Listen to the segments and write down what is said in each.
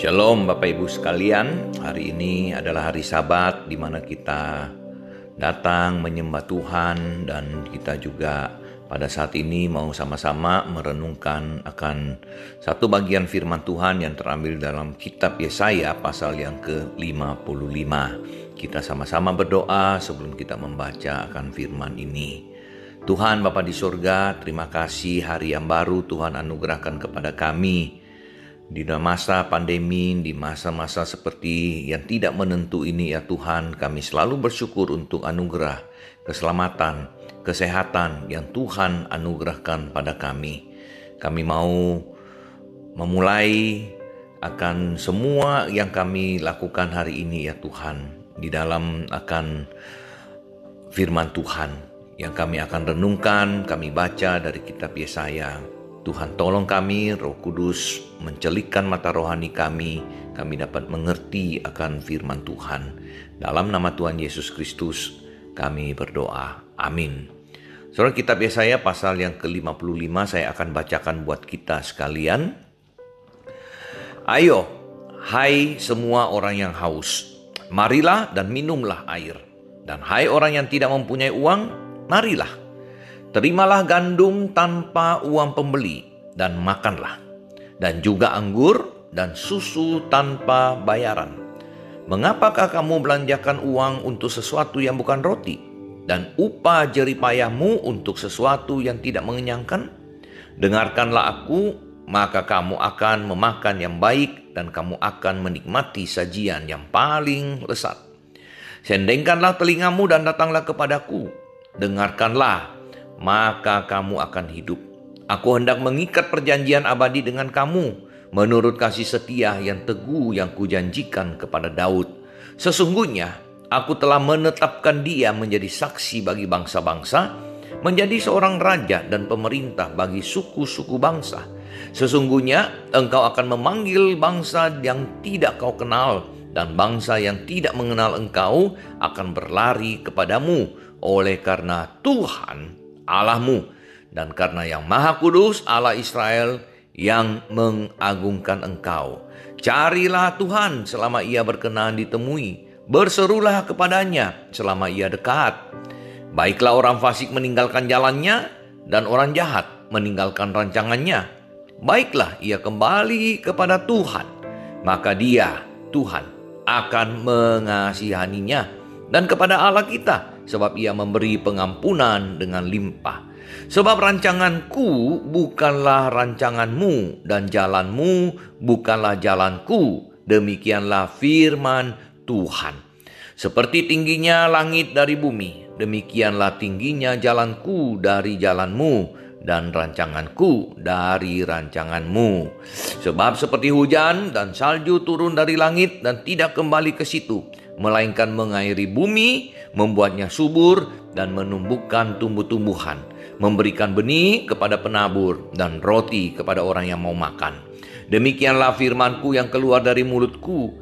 Shalom Bapak Ibu sekalian, hari ini adalah hari Sabat di mana kita datang menyembah Tuhan dan kita juga pada saat ini mau sama-sama merenungkan akan satu bagian firman Tuhan yang terambil dalam kitab Yesaya pasal yang ke-55. Kita sama-sama berdoa sebelum kita membaca akan firman ini. Tuhan Bapa di surga, terima kasih hari yang baru Tuhan anugerahkan kepada kami di masa pandemi, di masa-masa seperti yang tidak menentu ini ya Tuhan, kami selalu bersyukur untuk anugerah, keselamatan, kesehatan yang Tuhan anugerahkan pada kami. Kami mau memulai akan semua yang kami lakukan hari ini ya Tuhan, di dalam akan firman Tuhan yang kami akan renungkan, kami baca dari kitab Yesaya. Tuhan tolong kami, Roh Kudus mencelikkan mata rohani kami, kami dapat mengerti akan firman Tuhan. Dalam nama Tuhan Yesus Kristus, kami berdoa. Amin. Saudara kitab Yesaya pasal yang ke-55 saya akan bacakan buat kita sekalian. Ayo, hai semua orang yang haus, marilah dan minumlah air. Dan hai orang yang tidak mempunyai uang, marilah, terimalah gandum tanpa uang pembeli dan makanlah, dan juga anggur dan susu tanpa bayaran. Mengapakah kamu belanjakan uang untuk sesuatu yang bukan roti, dan upah jeripayahmu untuk sesuatu yang tidak mengenyangkan? Dengarkanlah aku, maka kamu akan memakan yang baik, dan kamu akan menikmati sajian yang paling lesat. Sendengkanlah telingamu dan datanglah kepadaku, dengarkanlah, maka kamu akan hidup. Aku hendak mengikat perjanjian abadi dengan kamu, menurut kasih setia yang teguh yang kujanjikan kepada Daud. Sesungguhnya, aku telah menetapkan dia menjadi saksi bagi bangsa-bangsa, menjadi seorang raja dan pemerintah bagi suku-suku bangsa. Sesungguhnya, engkau akan memanggil bangsa yang tidak kau kenal, dan bangsa yang tidak mengenal engkau akan berlari kepadamu oleh karena Tuhan Allahmu dan karena yang Maha Kudus Allah Israel yang mengagungkan engkau. Carilah Tuhan selama ia berkenan ditemui. Berserulah kepadanya selama ia dekat. Baiklah orang fasik meninggalkan jalannya dan orang jahat meninggalkan rancangannya. Baiklah ia kembali kepada Tuhan. Maka dia, Tuhan, akan mengasihaninya. Dan kepada Allah kita, sebab ia memberi pengampunan dengan limpah. Sebab rancanganku bukanlah rancanganmu dan jalanmu bukanlah jalanku. Demikianlah firman Tuhan. Seperti tingginya langit dari bumi, demikianlah tingginya jalanku dari jalanmu dan rancanganku dari rancanganmu. Sebab seperti hujan dan salju turun dari langit dan tidak kembali ke situ, melainkan mengairi bumi, membuatnya subur, dan menumbuhkan tumbuh-tumbuhan, memberikan benih kepada penabur, dan roti kepada orang yang mau makan. Demikianlah firmanku yang keluar dari mulutku,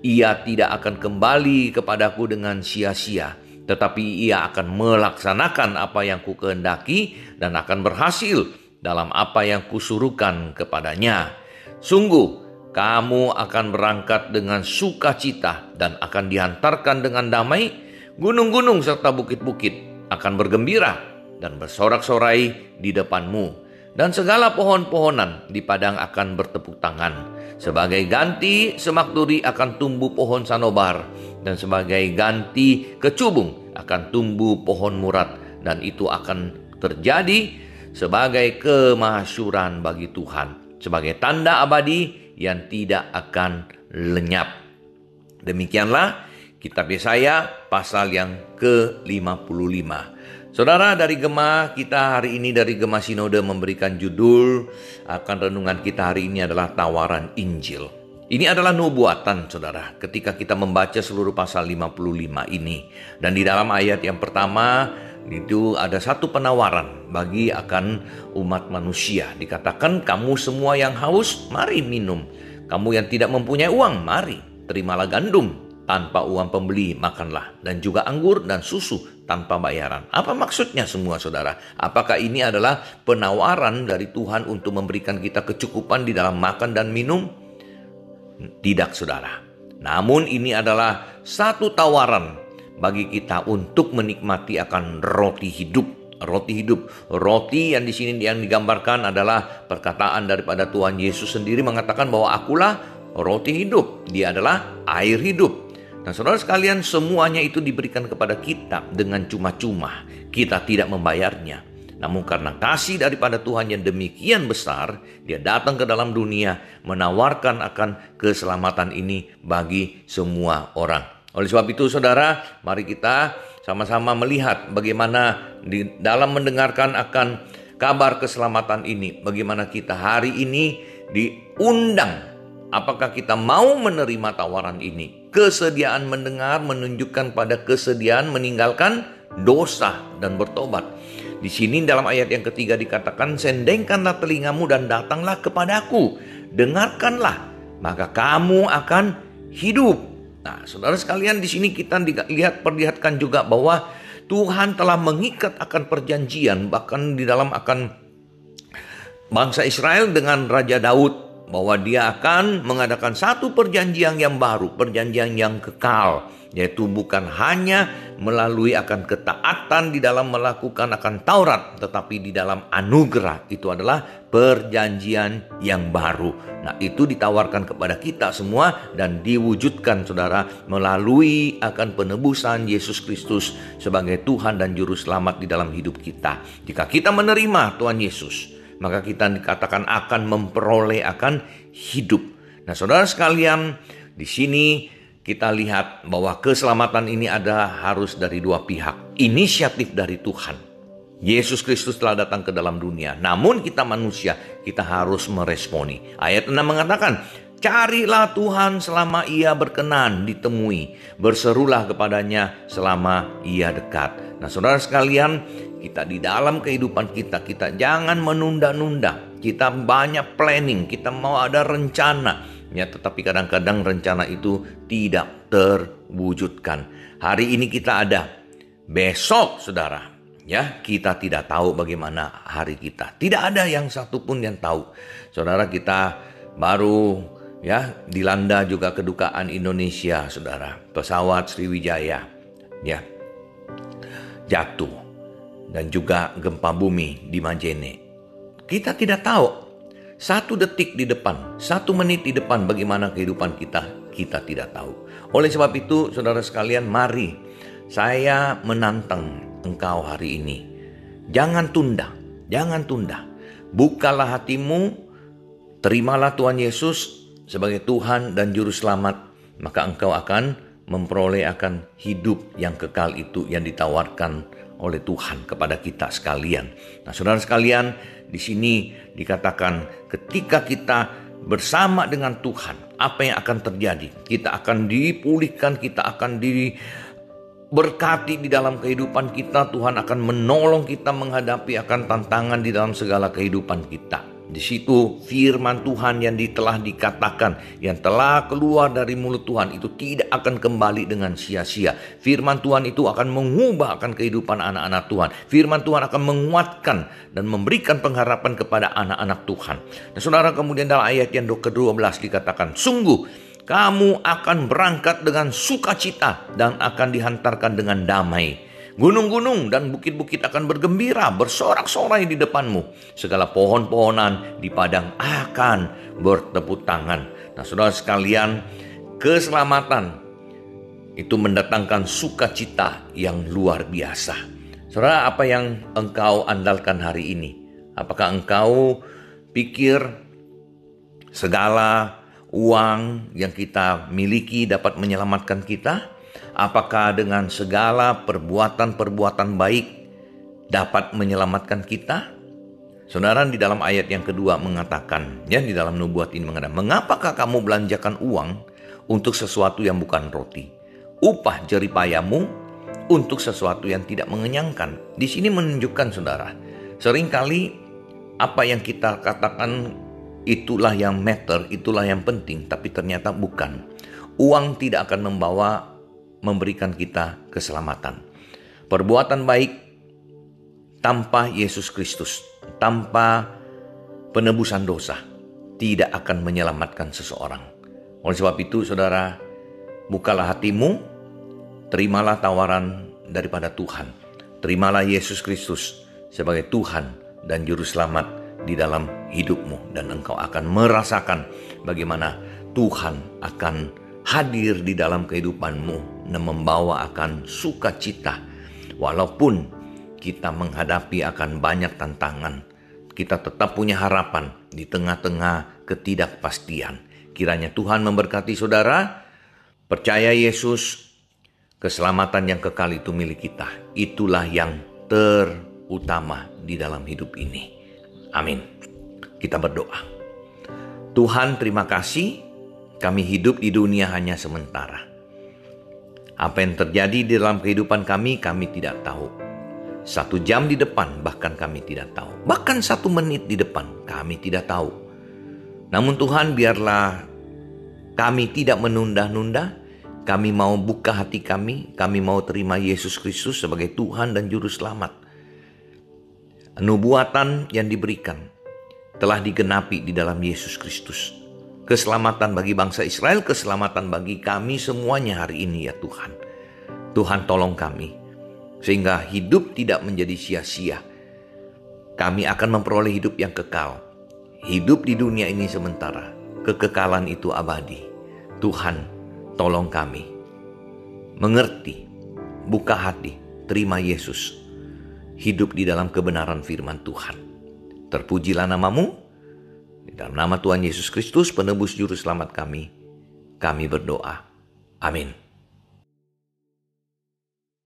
ia tidak akan kembali kepadaku dengan sia-sia, tetapi ia akan melaksanakan apa yang ku kehendaki dan akan berhasil dalam apa yang kusuruhkan kepadanya. Sungguh, kamu akan berangkat dengan sukacita dan akan dihantarkan dengan damai. Gunung-gunung serta bukit-bukit akan bergembira dan bersorak-sorai di depanmu. Dan segala pohon-pohonan di padang akan bertepuk tangan. Sebagai ganti semak duri akan tumbuh pohon sanobar. Dan sebagai ganti kecubung akan tumbuh pohon murat. Dan itu akan terjadi sebagai kemasyuran bagi Tuhan. Sebagai tanda abadi yang tidak akan lenyap. Demikianlah kitab Yesaya pasal yang ke-55. Saudara dari Gema kita hari ini dari Gema Sinode memberikan judul akan renungan kita hari ini adalah tawaran Injil. Ini adalah nubuatan saudara ketika kita membaca seluruh pasal 55 ini. Dan di dalam ayat yang pertama itu ada satu penawaran bagi akan umat manusia. Dikatakan kamu semua yang haus, mari minum. Kamu yang tidak mempunyai uang, mari terimalah gandum tanpa uang pembeli makanlah dan juga anggur dan susu tanpa bayaran. Apa maksudnya semua saudara? Apakah ini adalah penawaran dari Tuhan untuk memberikan kita kecukupan di dalam makan dan minum? Tidak saudara. Namun ini adalah satu tawaran bagi kita untuk menikmati akan roti hidup. Roti hidup, roti yang di sini yang digambarkan adalah perkataan daripada Tuhan Yesus sendiri mengatakan bahwa akulah roti hidup. Dia adalah air hidup. Nah, saudara sekalian, semuanya itu diberikan kepada kita dengan cuma-cuma. Kita tidak membayarnya. Namun karena kasih daripada Tuhan yang demikian besar, dia datang ke dalam dunia menawarkan akan keselamatan ini bagi semua orang. Oleh sebab itu saudara, mari kita sama-sama melihat bagaimana di dalam mendengarkan akan kabar keselamatan ini, bagaimana kita hari ini diundang Apakah kita mau menerima tawaran ini? Kesediaan mendengar menunjukkan pada kesediaan meninggalkan dosa dan bertobat. Di sini dalam ayat yang ketiga dikatakan, "Sendengkanlah telingamu dan datanglah kepadaku, dengarkanlah, maka kamu akan hidup." Nah, saudara sekalian, di sini kita lihat perlihatkan juga bahwa Tuhan telah mengikat akan perjanjian, bahkan di dalam akan bangsa Israel dengan Raja Daud bahwa dia akan mengadakan satu perjanjian yang baru, perjanjian yang kekal, yaitu bukan hanya melalui akan ketaatan di dalam melakukan akan Taurat, tetapi di dalam anugerah itu adalah perjanjian yang baru. Nah, itu ditawarkan kepada kita semua dan diwujudkan Saudara melalui akan penebusan Yesus Kristus sebagai Tuhan dan juru selamat di dalam hidup kita. Jika kita menerima Tuhan Yesus, maka kita dikatakan akan memperoleh akan hidup. Nah, saudara sekalian, di sini kita lihat bahwa keselamatan ini ada harus dari dua pihak. Inisiatif dari Tuhan. Yesus Kristus telah datang ke dalam dunia. Namun kita manusia, kita harus meresponi. Ayat 6 mengatakan, Carilah Tuhan selama ia berkenan ditemui. Berserulah kepadanya selama ia dekat. Nah saudara sekalian, kita di dalam kehidupan kita, kita jangan menunda-nunda. Kita banyak planning, kita mau ada rencana. Ya, tetapi kadang-kadang rencana itu tidak terwujudkan. Hari ini kita ada, besok saudara, ya kita tidak tahu bagaimana hari kita. Tidak ada yang satupun yang tahu. Saudara kita baru ya dilanda juga kedukaan Indonesia, saudara. Pesawat Sriwijaya, ya jatuh dan juga gempa bumi di Majene. Kita tidak tahu satu detik di depan, satu menit di depan bagaimana kehidupan kita, kita tidak tahu. Oleh sebab itu, saudara sekalian, mari saya menantang engkau hari ini. Jangan tunda, jangan tunda. Bukalah hatimu, terimalah Tuhan Yesus sebagai Tuhan dan Juru Selamat, maka engkau akan memperoleh akan hidup yang kekal itu yang ditawarkan oleh Tuhan kepada kita sekalian. Nah, saudara sekalian, di sini dikatakan ketika kita bersama dengan Tuhan, apa yang akan terjadi? Kita akan dipulihkan, kita akan diberkati di dalam kehidupan kita. Tuhan akan menolong kita menghadapi akan tantangan di dalam segala kehidupan kita. Di situ firman Tuhan yang telah dikatakan, yang telah keluar dari mulut Tuhan itu tidak akan kembali dengan sia-sia. Firman Tuhan itu akan mengubah akan kehidupan anak-anak Tuhan. Firman Tuhan akan menguatkan dan memberikan pengharapan kepada anak-anak Tuhan. Dan saudara kemudian dalam ayat yang ke-12 dikatakan, sungguh kamu akan berangkat dengan sukacita dan akan dihantarkan dengan damai Gunung-gunung dan bukit-bukit akan bergembira, bersorak-sorai di depanmu. Segala pohon-pohonan di padang akan bertepuk tangan. Nah, saudara sekalian, keselamatan itu mendatangkan sukacita yang luar biasa. Saudara, apa yang engkau andalkan hari ini? Apakah engkau pikir segala uang yang kita miliki dapat menyelamatkan kita? Apakah dengan segala perbuatan-perbuatan baik dapat menyelamatkan kita? Saudara di dalam ayat yang kedua mengatakan, ya di dalam nubuat ini mengatakan, mengapakah kamu belanjakan uang untuk sesuatu yang bukan roti? Upah jeripayamu untuk sesuatu yang tidak mengenyangkan. Di sini menunjukkan saudara, sering kali apa yang kita katakan itulah yang matter, itulah yang penting, tapi ternyata bukan. Uang tidak akan membawa memberikan kita keselamatan. Perbuatan baik tanpa Yesus Kristus, tanpa penebusan dosa, tidak akan menyelamatkan seseorang. Oleh sebab itu, saudara, bukalah hatimu, terimalah tawaran daripada Tuhan. Terimalah Yesus Kristus sebagai Tuhan dan Juru Selamat di dalam hidupmu, dan engkau akan merasakan bagaimana Tuhan akan hadir di dalam kehidupanmu dan membawa akan sukacita, walaupun kita menghadapi akan banyak tantangan. Kita tetap punya harapan di tengah-tengah ketidakpastian. Kiranya Tuhan memberkati saudara. Percaya Yesus, keselamatan yang kekal itu milik kita. Itulah yang terutama di dalam hidup ini. Amin. Kita berdoa. Tuhan terima kasih kami hidup di dunia hanya sementara. Apa yang terjadi di dalam kehidupan kami, kami tidak tahu. Satu jam di depan bahkan kami tidak tahu. Bahkan satu menit di depan kami tidak tahu. Namun Tuhan biarlah kami tidak menunda-nunda. Kami mau buka hati kami. Kami mau terima Yesus Kristus sebagai Tuhan dan Juru Selamat. Nubuatan yang diberikan telah digenapi di dalam Yesus Kristus. Keselamatan bagi bangsa Israel, keselamatan bagi kami semuanya hari ini ya Tuhan. Tuhan tolong kami sehingga hidup tidak menjadi sia-sia. Kami akan memperoleh hidup yang kekal. Hidup di dunia ini sementara, kekekalan itu abadi. Tuhan, tolong kami mengerti, buka hati, terima Yesus, hidup di dalam kebenaran firman Tuhan. Terpujilah namamu, di dalam nama Tuhan Yesus Kristus, penebus juru selamat kami, kami berdoa. Amin.